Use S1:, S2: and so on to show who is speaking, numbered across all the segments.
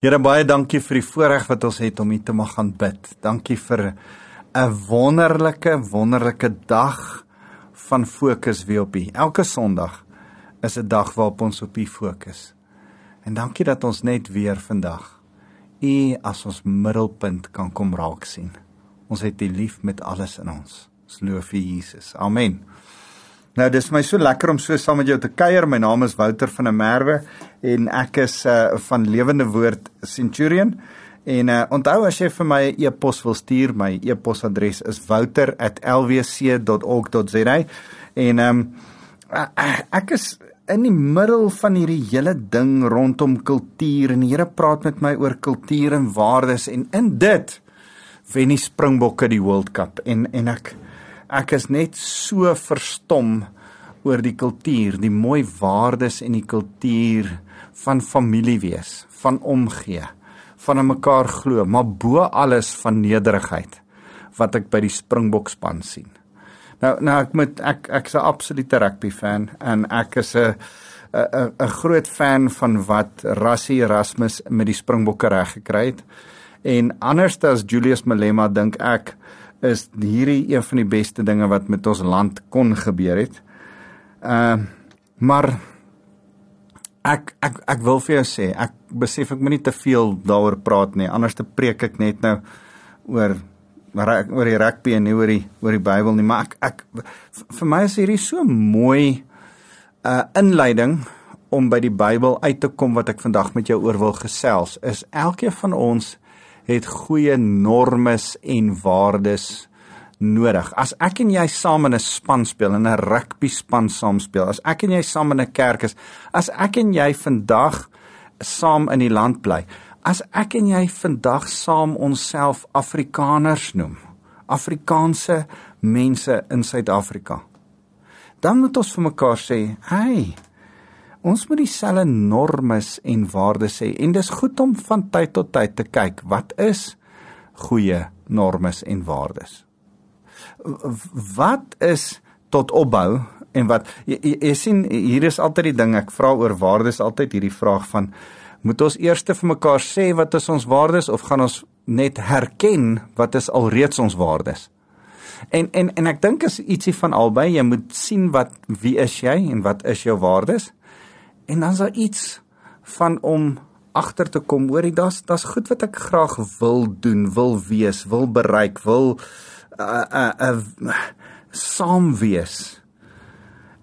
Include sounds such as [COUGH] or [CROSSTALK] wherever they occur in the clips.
S1: Here baie dankie vir die voorreg wat ons het om hier te mag gaan bid. Dankie vir 'n wonderlike wonderlike dag van fokus weer op U. Elke Sondag is 'n dag waarop ons op U fokus. En dankie dat ons net weer vandag U as ons middelpunt kan kom raak sien. Ons het U lief met alles in ons. Ons loof vir Jesus. Amen. Nou dis my so lekker om so saam met jou te kuier. My naam is Wouter van der Merwe en ek is uh, van Lewende Woord Centurion. En uh, onthou as jy vir my 'n e e-pos wil stuur, my e-posadres is wouter@lwc.org.za. En ehm um, ek is in die middel van hierdie hele ding rondom kultuur en die Here praat met my oor kultuur en waardes en in dit wen die Springbokke die World Cup en en ek ek is net so verstom oor die kultuur, die mooi waardes en die kultuur van familie wees, van omgee, van aan mekaar glo, maar bo alles van nederigheid wat ek by die Springbok span sien. Nou nou ek moet ek ek's 'n absolute rugby fan en ek is 'n 'n 'n groot fan van wat Rassie Erasmus met die Springbokke reg gekry het. En anders as Julius Malema dink ek is hierdie een van die beste dinge wat met ons land kon gebeur het. Ehm uh, maar ek ek ek wil vir jou sê, ek besef ek moet nie te veel daaroor praat nie. Anders te preek ek net nou oor oor die rugby en nie oor die oor die Bybel nie, maar ek ek vir my is hierdie so mooi 'n uh, inleiding om by die Bybel uit te kom wat ek vandag met jou oor wil gesels. Is elkeen van ons het goeie normes en waardes nodig. As ek en jy saam in 'n span speel, in 'n rugby span saam speel, as ek en jy saam in 'n kerk is, as ek en jy vandag saam in die land bly, as ek en jy vandag saam onsself Afrikaners noem, Afrikaanse mense in Suid-Afrika, dan moet ons vir mekaar sê, "Hey, Ons moet dieselfde normes en waardes hê en dis goed om van tyd tot tyd te kyk wat is goeie normes en waardes. Wat is tot opbou en wat jy, jy, jy sien hier is altyd die ding ek vra oor waardes altyd hierdie vraag van moet ons eers vir mekaar sê wat is ons waardes of gaan ons net herken wat is alreeds ons waardes? En en en ek dink is ietsie van albei jy moet sien wat wie is jy en wat is jou waardes? En dan is daar iets van om agter te kom oor dit daar's daar's goed wat ek graag wil doen, wil wees, wil bereik, wil uh uh, uh saam wees.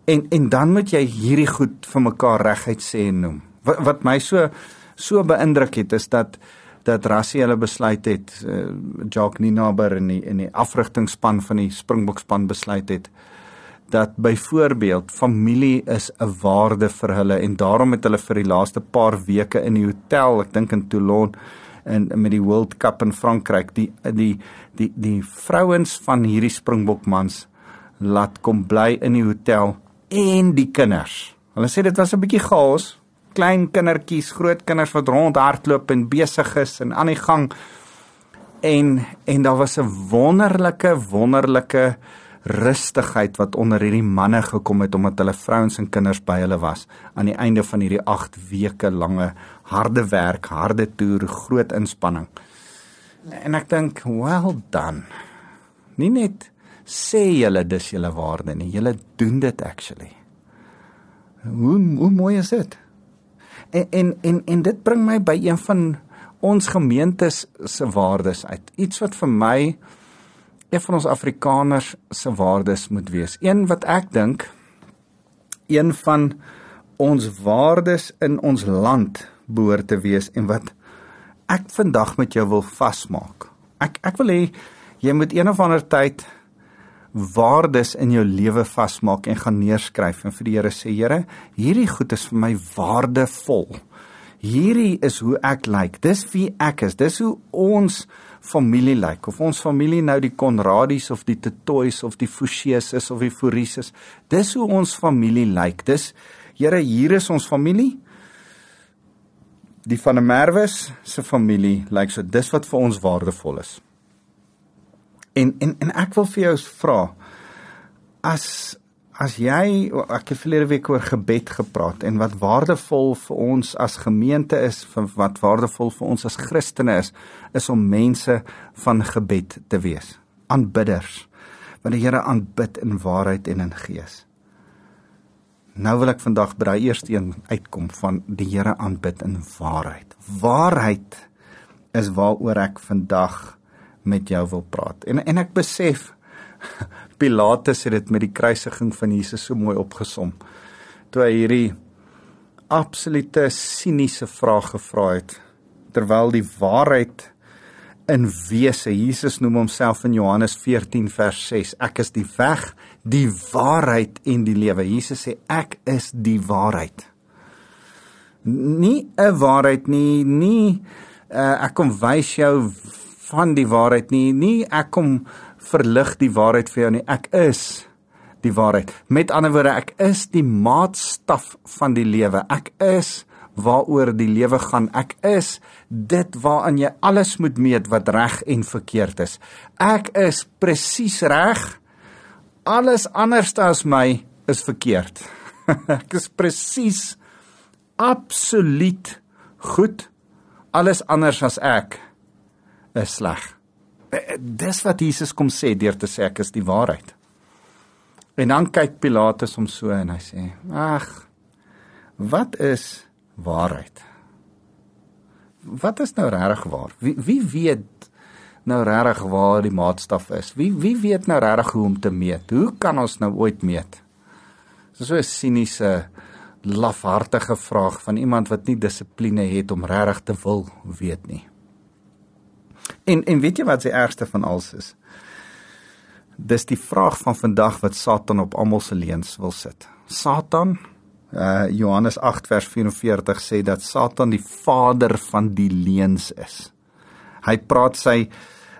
S1: En en dan moet jy hierdie goed vir mekaar reguit sê en noem. Wat wat my so so beïndruk het is dat dat Rassie hulle besluit het uh, Jacques Ninaber in die die afrigtingspan van die Springbokspan besluit het dat byvoorbeeld familie is 'n waarde vir hulle en daarom het hulle vir die laaste paar weke in die hotel, ek dink in Toulon en met die World Cup in Frankryk, die die die die vrouens van hierdie Springbokmans laat kom bly in die hotel en die kinders. Hulle sê dit was 'n bietjie chaos, klein kindertjies, groot kinders wat rondhardloop en besig is en aan die gang en en daar was 'n wonderlike wonderlike rustigheid wat onder hierdie manne gekom het omdat hulle vrouens en kinders by hulle was aan die einde van hierdie 8 weke lange harde werk, harde toer, groot inspanning. En ek dink, well done. Nie net sê julle dis julle waarde nie, julle doen dit actually. Hoe hoe mooi is dit? En en en, en dit bring my by een van ons gemeentes se waardes uit. Iets wat vir my een van ons Afrikaners se waardes moet wees. Een wat ek dink een van ons waardes in ons land behoort te wees en wat ek vandag met jou wil vasmaak. Ek ek wil hê jy moet een of ander tyd waardes in jou lewe vasmaak en gaan neerskryf en vir die Here sê Here, hierdie goed is vir my waardevol. Hierdie is hoe ek lyk. Like. Dis wie ek is. Dis hoe ons familie lyk. Like. Of ons familie nou die Konradies of die Tetoys of die Fouchees is of die Fouries is. Dis hoe ons familie lyk. Like. Dis Here, hier is ons familie. Die van der Merwes se familie lyk like so. Dis wat vir ons waardevol is. En en en ek wil vir jou vra as as jy ek het verlede week oor gebed gepraat en wat waardevol vir ons as gemeente is, wat waardevol vir ons as Christene is, is om mense van gebed te wees. Aanbidders wat die Here aanbid in waarheid en in gees. Nou wil ek vandag by daai eerste een uitkom van die Here aanbid in waarheid. Waarheid is waaroor ek vandag met jou wil praat. En en ek besef Pilatus het dit met die kruisiging van Jesus so mooi opgesom. Toe hy hierdie absolute siniese vraag gevra het terwyl die waarheid in wese Jesus noem homself in Johannes 14 vers 6 ek is die weg die waarheid en die lewe Jesus sê ek is die waarheid nie 'n waarheid nie nie uh, ek kom wys jou van die waarheid nie nie ek kom verlig die waarheid vir jou nie. Ek is die waarheid. Met ander woorde, ek is die maatstaf van die lewe. Ek is waaroor die lewe gaan. Ek is dit waaraan jy alles moet meet wat reg en verkeerd is. Ek is presies reg. Alles anderste as my is verkeerd. [LAUGHS] ek is presies absoluut goed. Alles anders as ek is sleg. Eh, dis wat Jesus kom sê deur te sê ek is die waarheid. En dan kyk Pilatus hom so en hy sê: "Ag, wat is waarheid? Wat is nou regtig waar? Wie wie weet nou regtig waar die maatstaf is? Wie wie weet nou regtig hoe om te meet? Hoe kan ons nou ooit meet?" Dis so 'n siniese lafhartige vraag van iemand wat nie dissipline het om regtig te wil weet nie. En en weet jy wat se ergste van alles is? Dis die vraag van vandag wat Satan op almal se leuns wil sit. Satan uh Johannes 8 vers 44 sê dat Satan die vader van die leuns is. Hy praat sy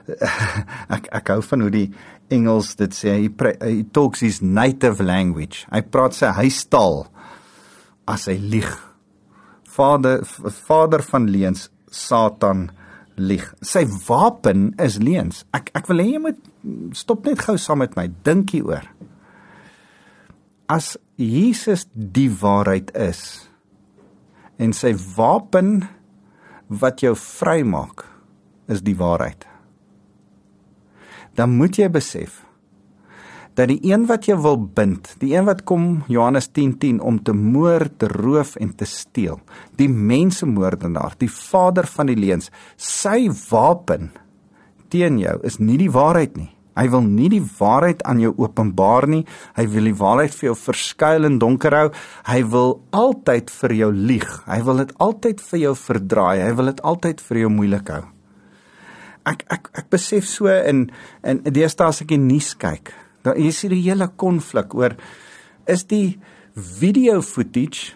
S1: [LAUGHS] ek ek hou van hoe die Engels dit sê hy he talks his native language. Hy praat sy huistaal as hy lieg. Vader vader van leuns Satan lieg. Sy wapen is leuns. Ek ek wil hê jy moet stop net gou saam met my dink hieroor. As Jesus die waarheid is en sy wapen wat jou vrymaak is die waarheid. Dan moet jy besef dat die een wat jy wil bind, die een wat kom Johannes 10:10 10, om te moord, te roof en te steel, die mensemoordenaar, die vader van die leuns, sy wapen teen jou is nie die waarheid nie. Hy wil nie die waarheid aan jou openbaar nie. Hy wil die waarheid vir jou verskuil in donker hou. Hy wil altyd vir jou lieg. Hy wil dit altyd vir jou verdraai. Hy wil dit altyd vir jou moeilik hou. Ek ek ek besef so in in deesdae as ek die nuus kyk, Nou hier is die hele konflik oor is die video footage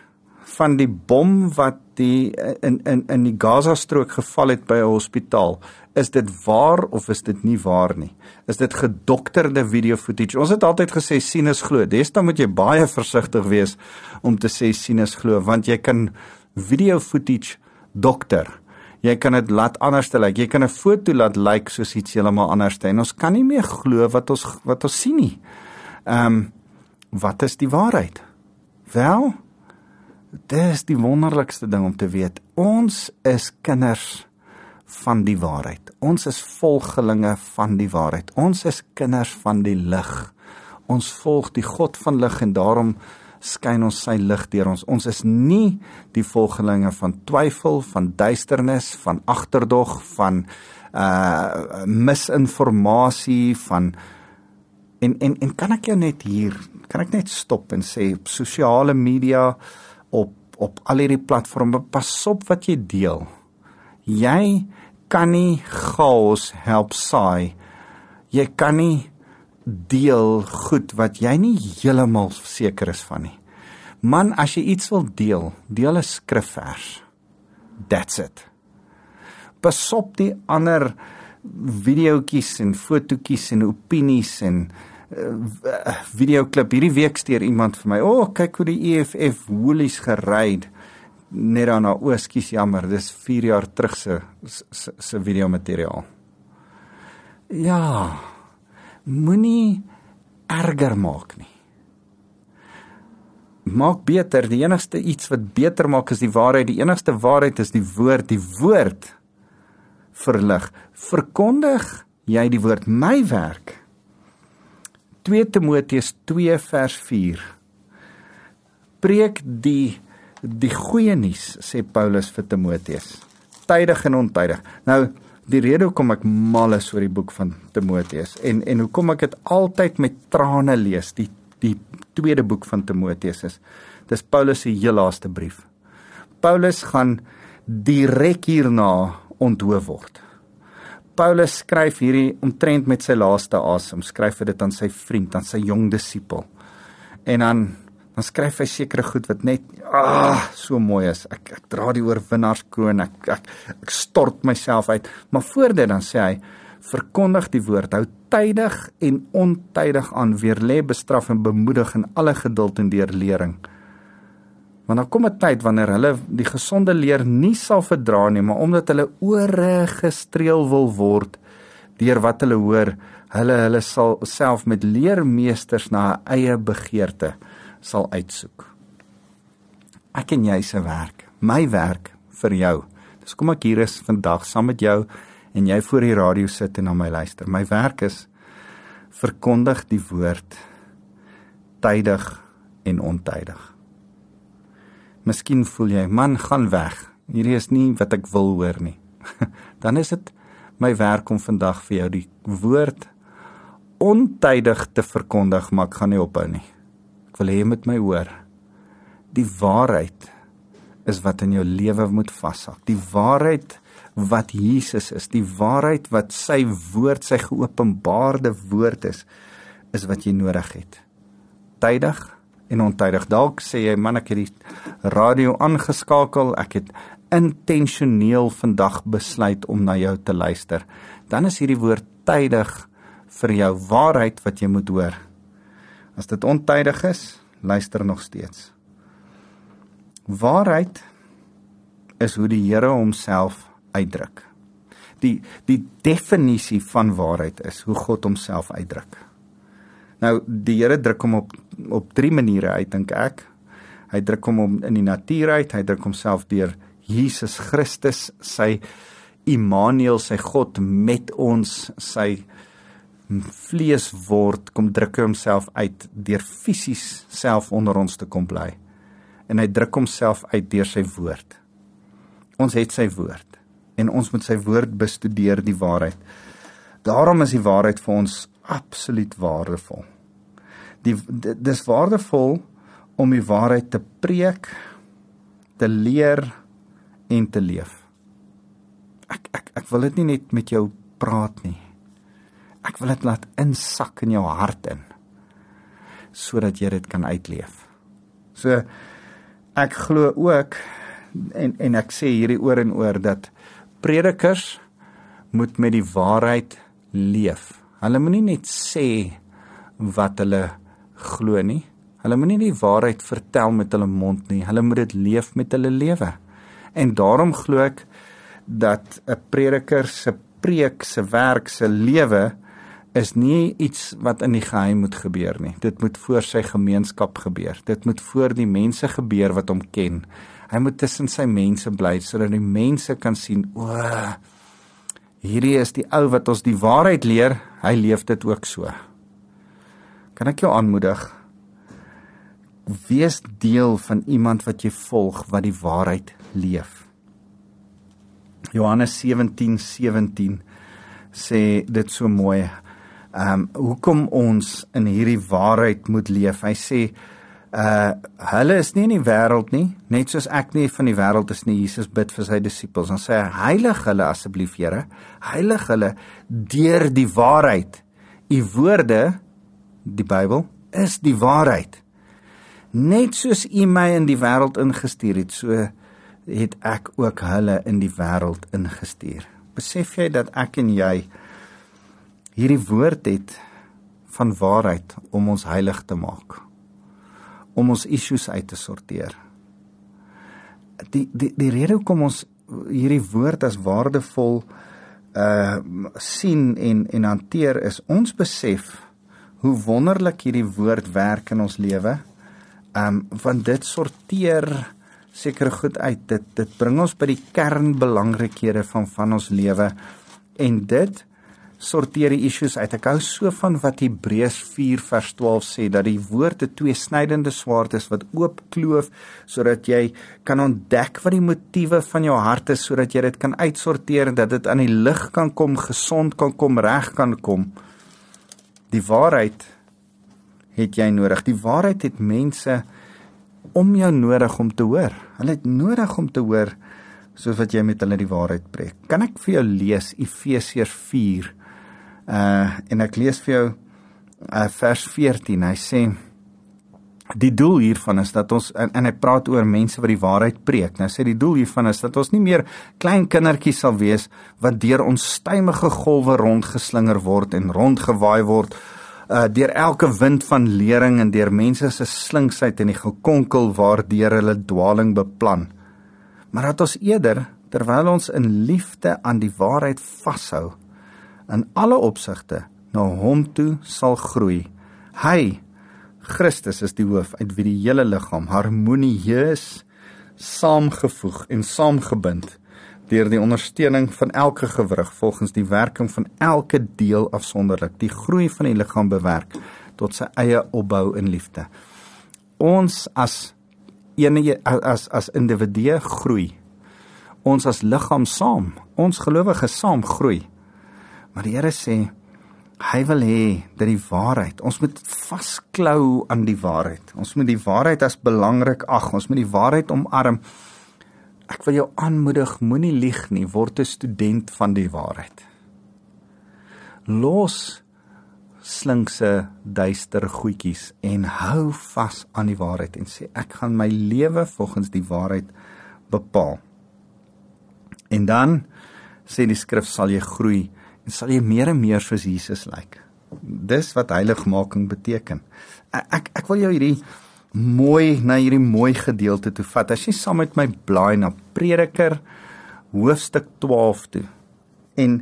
S1: van die bom wat die in in in die Gaza strook geval het by 'n hospitaal. Is dit waar of is dit nie waar nie? Is dit gedokterde video footage? Ons het altyd gesê sien is glo. Destyds moet jy baie versigtig wees om te sê sien is glo want jy kan video footage dokter jy kan dit laat anders lyk. Jy kan 'n foto laat lyk soos iets heeltemal anders te en ons kan nie meer glo wat ons wat ons sien nie. Ehm um, wat is die waarheid? Wel, dit is die wonderlikste ding om te weet. Ons is kinders van die waarheid. Ons is volgelinge van die waarheid. Ons is kinders van die lig. Ons volg die God van lig en daarom skyn ons sy lig deur ons. Ons is nie die volgelinge van twyfel, van duisternis, van agterdog, van uh misinformasie, van en en en kan ek jou net hier, kan ek net stop en sê op sosiale media op op al hierdie platforms, pas op wat jy deel. Jy kan nie chaos help saai. Jy kan nie deel goed wat jy nie heeltemal seker is van nie. Man, as jy iets wil deel, deel 'n skrifvers. That's it. Besop die ander videoetjies en fotootjies en opinies en uh, videoklip hierdie week stuur iemand vir my. O, oh, kyk hoe die EFF woolies gery net dan na ooskies jammer. Dis 4 jaar terug se se, se video materiaal. Ja moenie erger maak nie. maak beter. Die enigste iets wat beter maak is die waarheid. Die enigste waarheid is die woord. Die woord verlig. Verkondig jy die woord my werk. 2 Timoteus 2 vers 4. Preek die die goeie nuus sê Paulus vir Timoteus. Tydig en ontydig. Nou die rede hoekom ek mal is oor die boek van Timoteus en en hoekom ek dit altyd met trane lees, die die tweede boek van Timoteus is. Dis Paulus se heel laaste brief. Paulus gaan direk hierna onthoof word. Paulus skryf hierdie omtrent met sy laaste asem, skryf hy dit aan sy vriend, aan sy jong disipel. En dan dan skryf hy sekere goed wat net ah so mooi is. Ek ek dra die oorwinnaarskroon. Ek, ek ek stort myself uit. Maar voor dit dan sê hy verkondig die woord, hou tydig en ontydig aan, weer lê bestraf en bemoedig in alle geduld en deurlering. Want dan kom 'n tyd wanneer hulle die gesonde leer nie sal verdra nie, maar omdat hulle ore gestreel wil word deur wat hulle hoor, hulle hulle sal self met leermeesters na eie begeerte sal uitsoek. Ek en jy se werk, my werk vir jou. Dis kom ek hier is vandag saam met jou en jy voor die radio sit en na my luister. My werk is verkondig die woord tydig en ontydig. Miskien voel jy, man, gaan weg. Hierdie is nie wat ek wil hoor nie. [LAUGHS] Dan is dit my werk om vandag vir jou die woord ontydig te verkondig, maar ek gaan nie ophou nie wil hê jy moet my hoor. Die waarheid is wat in jou lewe moet vashak. Die waarheid wat Jesus is, die waarheid wat sy woord, sy geopenbaarde woord is, is wat jy nodig het. Tydig en ontydig. Dalk sê jy man ek het die radio aangeskakel, ek het intentioneel vandag besluit om na jou te luister. Dan is hierdie woord tydig vir jou waarheid wat jy moet hoor. As dit ontydig is, luister nog steeds. Waarheid is hoe die Here homself uitdruk. Die die definisie van waarheid is hoe God homself uitdruk. Nou die Here druk hom op op drie maniere uit dink ek. Hy druk hom om in die natuur uit, hy druk homself deur Jesus Christus, sy Immanuel, sy God met ons, sy vlees word, kom druk hy homself uit deur fisies self onder ons te kom bly. En hy druk homself uit deur sy woord. Ons het sy woord en ons moet sy woord bestudeer die waarheid. Daarom is die waarheid vir ons absoluut waardevol. Die dis waardevol om die waarheid te preek, te leer en te leef. Ek ek ek wil dit nie net met jou praat nie ek wil dit laat insak in jou hart in sodat jy dit kan uitleef. So ek glo ook en en ek sê hierdie oor en oor dat predikers moet met die waarheid leef. Hulle moenie net sê wat hulle glo nie. Hulle moenie die waarheid vertel met hulle mond nie. Hulle moet dit leef met hulle lewe. En daarom glo ek dat 'n prediker se preek, se werk, se lewe is nie iets wat in die geheim moet gebeur nie. Dit moet voor sy gemeenskap gebeur. Dit moet voor die mense gebeur wat hom ken. Hy moet tussen sy mense bly sodat die mense kan sien, o, hierdie is die ou wat ons die waarheid leer. Hy leef dit ook so. Kan ek jou aanmoedig? Wees deel van iemand wat jy volg wat die waarheid leef. Johannes 17:17 17 sê dit so mooi ehm um, hoekom ons in hierdie waarheid moet leef. Hy sê uh hulle is nie in die wêreld nie, net soos ek nie van die wêreld is nie. Jesus bid vir sy disippels. Dan sê "Heilig hulle asseblief, Here. Heilig hulle deur die waarheid. U woorde, die Bybel, is die waarheid. Net soos U my in die wêreld ingestuur het, so het ek ook hulle in die wêreld ingestuur." Besef jy dat ek en jy hierdie woord het van waarheid om ons heilig te maak. Om ons issues uit te sorteer. Die die die rede hoekom ons hierdie woord as waardevol uh sien en en hanteer is ons besef hoe wonderlik hierdie woord werk in ons lewe. Um, want dit sorteer seker goed uit. Dit dit bring ons by die kernbelangrikhede van van ons lewe. En dit sorteer die issues uit. Ek hou so van wat Hebreërs 4 vers 12 sê dat die woord 'n tweesnydende swaard is wat oop kloof sodat jy kan ontdek wat die motiewe van jou hart is sodat jy dit kan uitsorteer en dat dit aan die lig kan kom, gesond kan kom, reg kan kom. Die waarheid het jy nodig. Die waarheid het mense om jou nodig om te hoor. Hulle het nodig om te hoor soos wat jy met hulle die waarheid preek. Kan ek vir jou lees Efesiërs 4 Uh en ek lees vir jou uh vers 14. Hy sê die doel hiervan is dat ons en, en hy praat oor mense wat die waarheid preek. Nou sê die doel hiervan is dat ons nie meer klein kindertjies sal wees wat deur ons stymige golwe rondgeslinger word en rondgewaai word uh deur elke wind van lering en deur mense se slinksheid en die gekonkel waardeur hulle dwaling beplan. Maar dat ons eerder terwyl ons in liefde aan die waarheid vashou, in alle opsigte na hom toe sal groei. Hy Christus is die hoof uit wie die hele liggaam harmonieus saamgevoeg en saamgebind deur die ondersteuning van elke gewrig volgens die werking van elke deel afsonderlik die groei van die liggaam bewerk tot sy eie opbou in liefde. Ons as enige as as individue groei. Ons as liggaam saam, ons gelowiges saam groei. Maar die Here sê hy wil hê dat die waarheid, ons moet vasklou aan die waarheid. Ons moet die waarheid as belangrik ag. Ons moet die waarheid omarm. Ek wil jou aanmoedig, moenie lieg nie, word 'n student van die waarheid. Los slinkse duister goedjies en hou vas aan die waarheid en sê ek gaan my lewe volgens die waarheid bepaal. En dan sê die skrif sal jy groei sal jy meer en meer soos Jesus lyk. Dis wat heiligmaking beteken. Ek ek wil jou hierdie mooi na hierdie mooi gedeelte toe vat. As jy saam met my blaai na Prediker hoofstuk 12 toe. En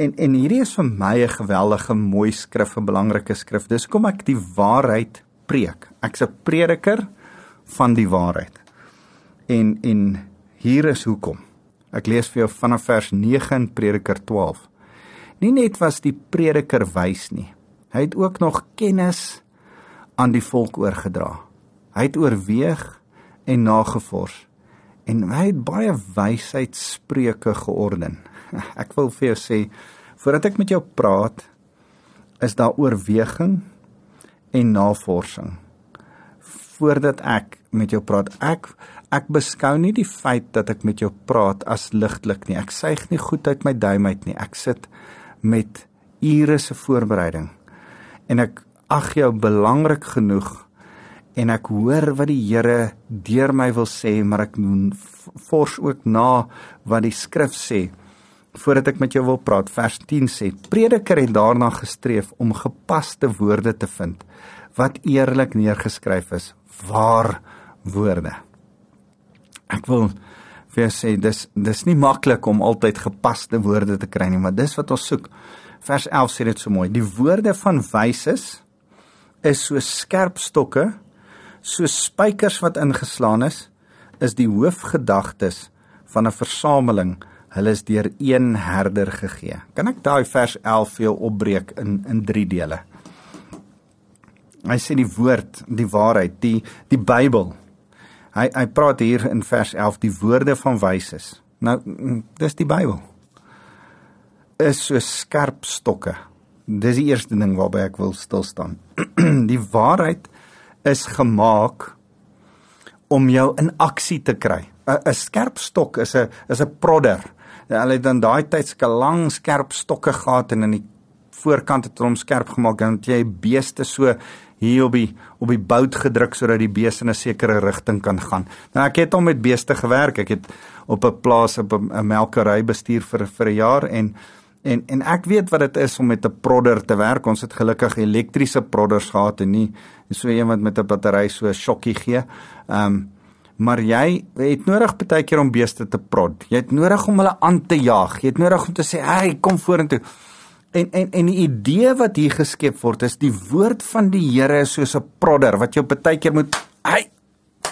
S1: en en hierdie is vir my 'n geweldige mooi skrif, 'n belangrike skrif. Dis kom ek die waarheid preek. Ek's 'n prediker van die waarheid. En en hier is hoekom. Ek lees vir jou vanaf vers 9 in Prediker 12. Nie net was die prediker wys nie. Hy het ook nog kennis aan die volk oorgedra. Hy het oorweeg en nagevors en hy het baie wysheidspreuke georden. [LAUGHS] Ek wil vir jou sê voordat ek met jou praat is daar oorweging en navorsing. Voordat ek met jou praat, ek ek beskou nie die feit dat ek met jou praat as ligtelik nie. Ek suig nie goed uit my duim uit nie. Ek sit met ure se voorbereiding. En ek ag jou belangrik genoeg en ek hoor wat die Here deur my wil sê, maar ek fors ook na wat die skrif sê. Voordat ek met jou wil praat, vers 10 sê: Prediker het daarna gestreef om gepaste woorde te vind wat eerlik neergeskryf is, waar woorde. Ek wil vir jou sê dis dis nie maklik om altyd gepaste woorde te kry nie, maar dis wat ons soek. Vers 11 sê dit so mooi. Die woorde van wyses is so skerp stokke, so spykers wat ingeslaan is, is die hoofgedagtes van 'n versameling. Hulle is deur een herder gegee. Kan ek daai vers 11 vir jou opbreek in in 3 dele? Hy sê die woord, die waarheid, die die Bybel Hy hy praat hier in vers 11 die woorde van wyses. Nou dis die Bybel. Is so skerp stokke. Dis die eerste ding waarby ek wil stil staan. [CLEARS THROAT] die waarheid is gemaak om jou in aksie te kry. 'n Skerp stok is 'n is 'n prodder. Hulle het dan daai tyd ske lang skerp stokke gehad en in die voorkant het hom skerp gemaak dan jy beeste so hier op die op die bout gedruk sodat die beeste in 'n sekere rigting kan gaan. Nou ek het al met beeste gewerk. Ek het op 'n plaas op 'n melkery bestuur vir vir 'n jaar en en en ek weet wat dit is om met 'n prodder te werk. Ons het gelukkig elektriese prodders gehad en nie so een wat met 'n battery so 'n sjokkie gee. Ehm um, maar jy het nodig baie keer om beeste te prod. Jy het nodig om hulle aan te jaag. Jy het nodig om te sê, "Hey, kom vorentoe." En en en die idee wat hier geskep word is die woord van die Here is soos 'n prodder wat jou baie keer moet Hey,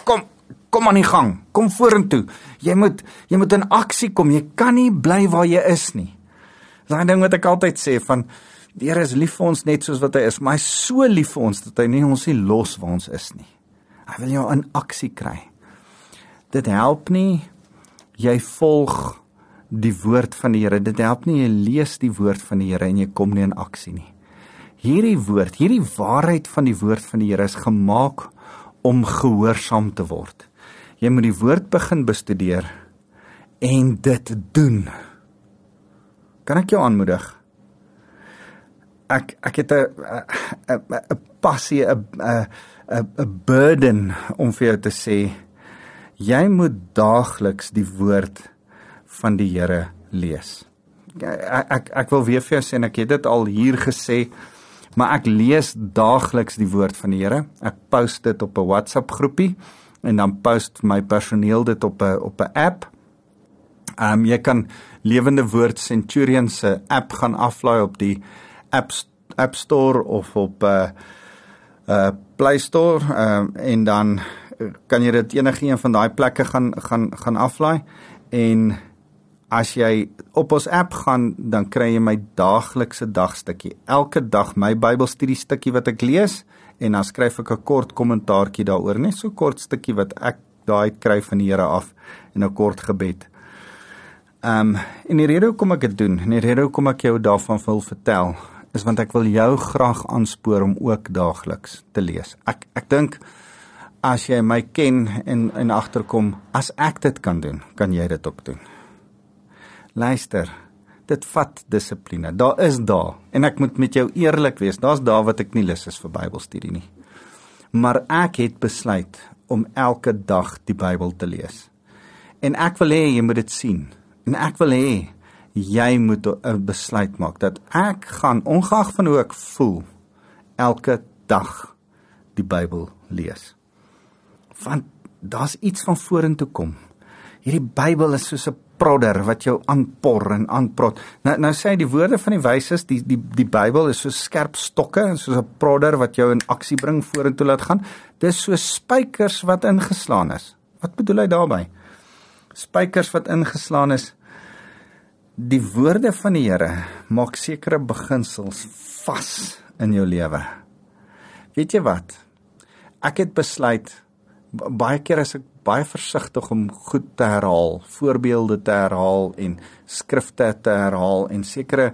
S1: kom, kom aan die gang. Kom vorentoe. Jy moet jy moet in aksie kom. Jy kan nie bly waar jy is nie. Daai ding wat ek altyd sê van die Here is lief vir ons net soos wat hy is, maar hy is so lief vir ons dat hy nie ons nie los waar ons is nie. Hy wil jou in aksie kry. Dit help nie jy volg die woord van die Here. Dit help nie jy lees die woord van die Here en jy kom nie in aksie nie. Hierdie woord, hierdie waarheid van die woord van die Here is gemaak om gehoorsaam te word. Jy moet die woord begin bestudeer en dit doen. Kan ek jou aanmoedig? Ek ek het 'n 'n passie 'n 'n 'n burden om vir jou te sê jy moet daagliks die woord van die Here lees. Ek ek ek wil weer vir jou sê en ek het dit al hier gesê maar ek lees daagliks die woord van die Here. Ek post dit op 'n WhatsApp groepie en dan post my personeel dit op 'n op 'n app. Ehm um, jy kan Lewende Woord Centurion se app gaan aflaai op die App App Store of op 'n uh, eh, uh eh, Play Store ehm um, en dan kan jy dit enige een van daai plekke gaan gaan gaan aflaai en As jy op ons app gaan, dan kry jy my daaglikse dagstukkie. Elke dag my Bybelstudie stukkie wat ek lees en dan skryf ek 'n kort kommentaartjie daaroor, net so kort stukkie wat ek daai kry van die Here af en 'n kort gebed. Ehm um, en die rede hoekom ek dit doen, en die rede hoekom ek jou daarvan wil vertel, is want ek wil jou graag aanspoor om ook daagliks te lees. Ek ek dink as jy my ken en en agterkom, as ek dit kan doen, kan jy dit ook doen. Luister, dit vat dissipline. Daar is daar en ek moet met jou eerlik wees. Daar's daar wat ek nie lus is vir Bybelstudie nie. Maar ek het besluit om elke dag die Bybel te lees. En ek wil hê jy moet dit sien. En ek wil hê jy moet 'n besluit maak dat ek gaan ongeag van hoe ek voel elke dag die Bybel lees. Want daar's iets van vorentoe kom. Hierdie Bybel is soos 'n prodder wat jou aanpor en aanprot. Nou nou sê die woorde van die wyses, die die die Bybel is so skerp stokke, soos 'n prodder wat jou in aksie bring vorentoe laat gaan. Dis so spykers wat ingeslaan is. Wat bedoel hy daarmee? Spykers wat ingeslaan is. Die woorde van die Here maak sekere beginsels vas in jou lewe. Weet jy wat? Ek het besluit baie keer as ek baie versigtig om goed te herhaal, voorbeelde te herhaal en skrifte te herhaal en sekere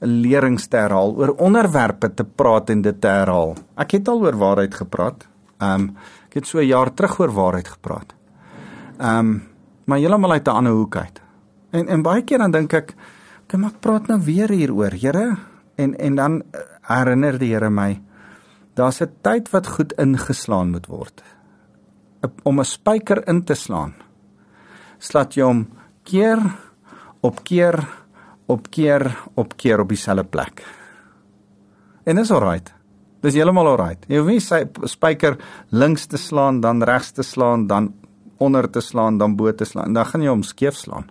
S1: lerings te herhaal, oor onderwerpe te praat en dit te herhaal. Ek het al oor waarheid gepraat. Ehm um, ek het so 'n jaar terug oor waarheid gepraat. Ehm um, maar heeltemal uit 'n ander hoek uit. En en baie keer dan dink ek, ek praat nou weer hieroor, Here, en en dan herinner die Here my daar's 'n tyd wat goed ingeslaan moet word om 'n spyker in te slaan. Slaat jy hom keer op keer op keer op keer op dieselfde plek. En is alright. Dis heeltemal alright. Jy hoef nie sy spyker links te slaan, dan regs te slaan, dan onder te slaan, dan bo te slaan. Dan gaan jy hom skeef slaan.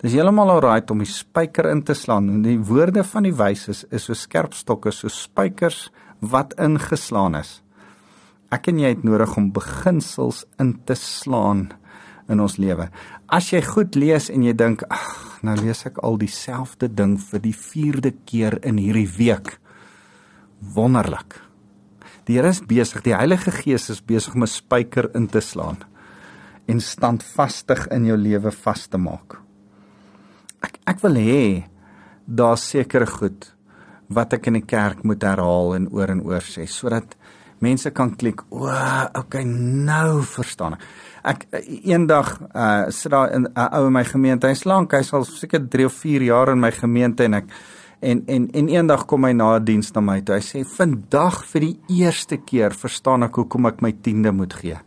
S1: Dis heeltemal alright om die spyker in te slaan. En die woorde van die wyses is so skerp stokke, so spykers wat ingeslaan is ek en jy het nodig om beginsels in te slaan in ons lewe. As jy goed lees en jy dink, ag, nou lees ek al dieselfde ding vir die 4de keer in hierdie week. Wonderlik. Die Here is besig, die Heilige Gees is besig om 'n spyker in te slaan en standvastig in jou lewe vas te maak. Ek ek wil hê daar seker goed wat ek in die kerk moet herhaal en oor en oor sê sodat mense kan klik. O, okay, nou verstaan ek. Ek eendag uh sit daar 'n uh, ou in my gemeente. Hy's lank, hy's al seker 3 of 4 jaar in my gemeente en ek en en en eendag kom hy na 'n diens na my toe. Hy sê vandag vir die eerste keer verstaan ek hoekom ek my tiende moet gee.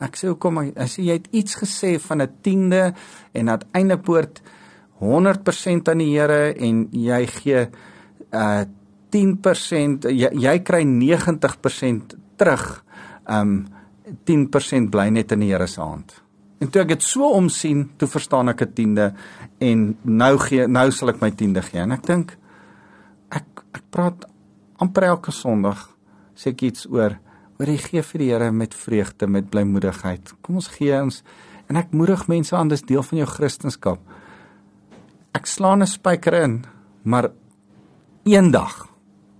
S1: Ek sê hoekom hy, hy sê jy het iets gesê van 'n tiende en dat einde poort 100% aan die Here en jy gee uh 10% jy, jy kry 90% terug. Um 10% bly net in die Here se hand. En toe ek dit so omsien, toe verstaan ek 'n tiende en nou gee nou sal ek my tiende gee. En ek dink ek ek praat amper elke Sondag sê ek iets oor Oor jy gee vir die Here met vreugde, met blymoedigheid. Kom ons gee ons en ek moedig mense aan dis deel van jou Christendom. Ek slaan 'n spyker in, maar eendag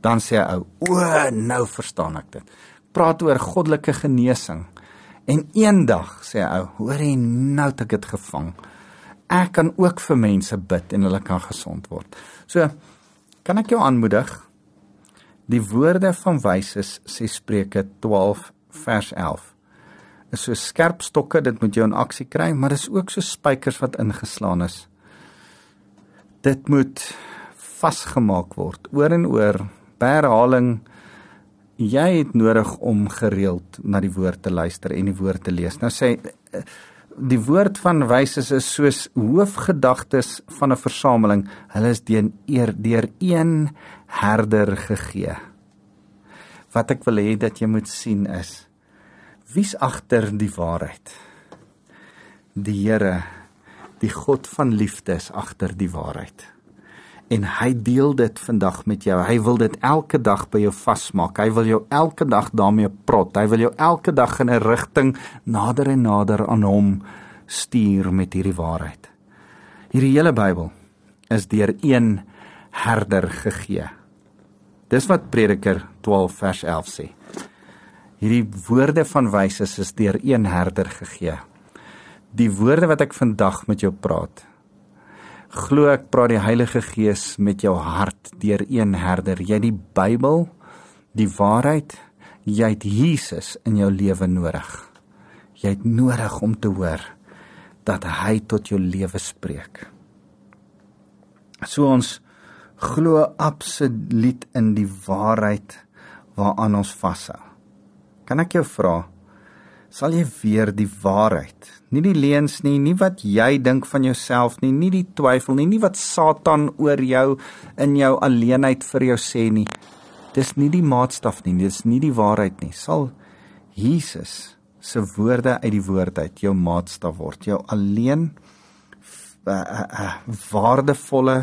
S1: dan sê hy ou, o, nou verstaan ek dit. Praat oor goddelike genesing. En eendag sê hy ou, hoor jy nou het ek dit gevang. Ek kan ook vir mense bid en hulle kan gesond word. So kan ek jou aanmoedig Die woorde van wyses sê Spreuke 12 vers 11 is so skerp stokke, dit moet jou in aksie kry, maar dis ook so spykers wat ingeslaan is. Dit moet vasgemaak word oor en oor herhaling. Jy het nodig om gereeld na die woord te luister en die woord te lees. Nou sê die woord van wyses is soos hoofgedagtes van 'n versameling. Hulle is deur eer deur een herder gegee. Wat ek wil hê dat jy moet sien is wie's agter die waarheid? Die Here, die God van liefde is agter die waarheid. En hy deel dit vandag met jou. Hy wil dit elke dag by jou vasmaak. Hy wil jou elke dag daarmee prot. Hy wil jou elke dag in 'n rigting nader en nader aan hom stuur met hierdie waarheid. Hierdie hele Bybel is deur een herder gegee. Dis wat Prediker 12 vers 11 sê. Hierdie woorde van wyses is deur een herder gegee. Die woorde wat ek vandag met jou praat. Glo ek praat die Heilige Gees met jou hart deur een herder. Jy die Bybel, die waarheid, jy het Jesus in jou lewe nodig. Jy het nodig om te hoor dat hy tot jou lewe spreek. So ons glo absoluut in die waarheid waaraan ons vashou. Kan ek jou vra, sal jy weer die waarheid, nie die leuns nie, nie wat jy dink van jouself nie, nie die twyfel nie, nie wat Satan oor jou in jou alleenheid vir jou sê nie. Dis nie die maatstaf nie, dis nie die waarheid nie. Sal Jesus se woorde uit die woord uit jou maatstaf word, jou alleen uh, uh, uh, waardevolle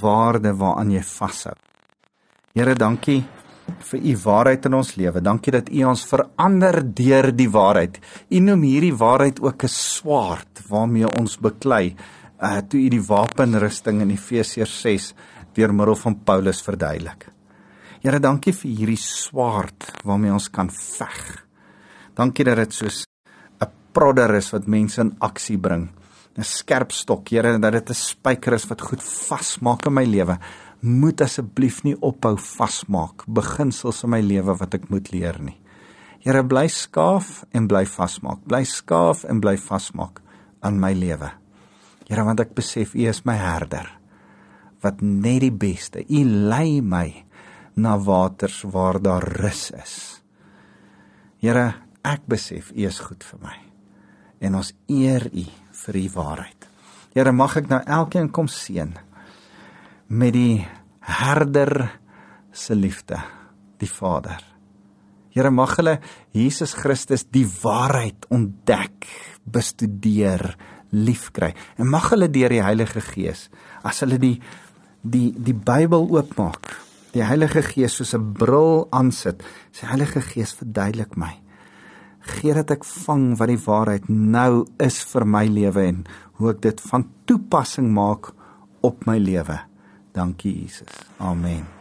S1: waarde waaraan jy vashou. Here, dankie vir u waarheid in ons lewe. Dankie dat u ons verander deur die waarheid. U noem hierdie waarheid ook 'n swaard waarmee ons beklei. Uh toe u die wapenrusting in Efesiërs 6 deur middel van Paulus verduidelik. Here, dankie vir hierdie swaard waarmee ons kan veg. Dankie dat dit soos 'n prodder is wat mense in aksie bring. 'n skerp stok, Here, dat dit 'n spyker is wat goed vasmaak in my lewe. Moet asseblief nie ophou vasmaak beginsels in my lewe wat ek moet leer nie. Here, bly skaaf en bly vasmaak. Bly skaaf en bly vasmaak aan my lewe. Here, want ek besef U is my herder wat net die beste. U lei my na waters waar daar rus is. Here, ek besef U is goed vir my. En ons eer U vir u waarheid. Here, mag ek nou elkeen kom seën met die herder se liefde, die Vader. Here, mag hulle Jesus Christus die waarheid ontdek, bestudeer, liefkry. En mag hulle deur die Heilige Gees, as hulle die die die Bybel oopmaak, die Heilige Gees soos 'n bril aansit, sê Heilige Gees verduidelik my gee dat ek vang wat die waarheid nou is vir my lewe en hoe ek dit van toepassing maak op my lewe. Dankie Jesus. Amen.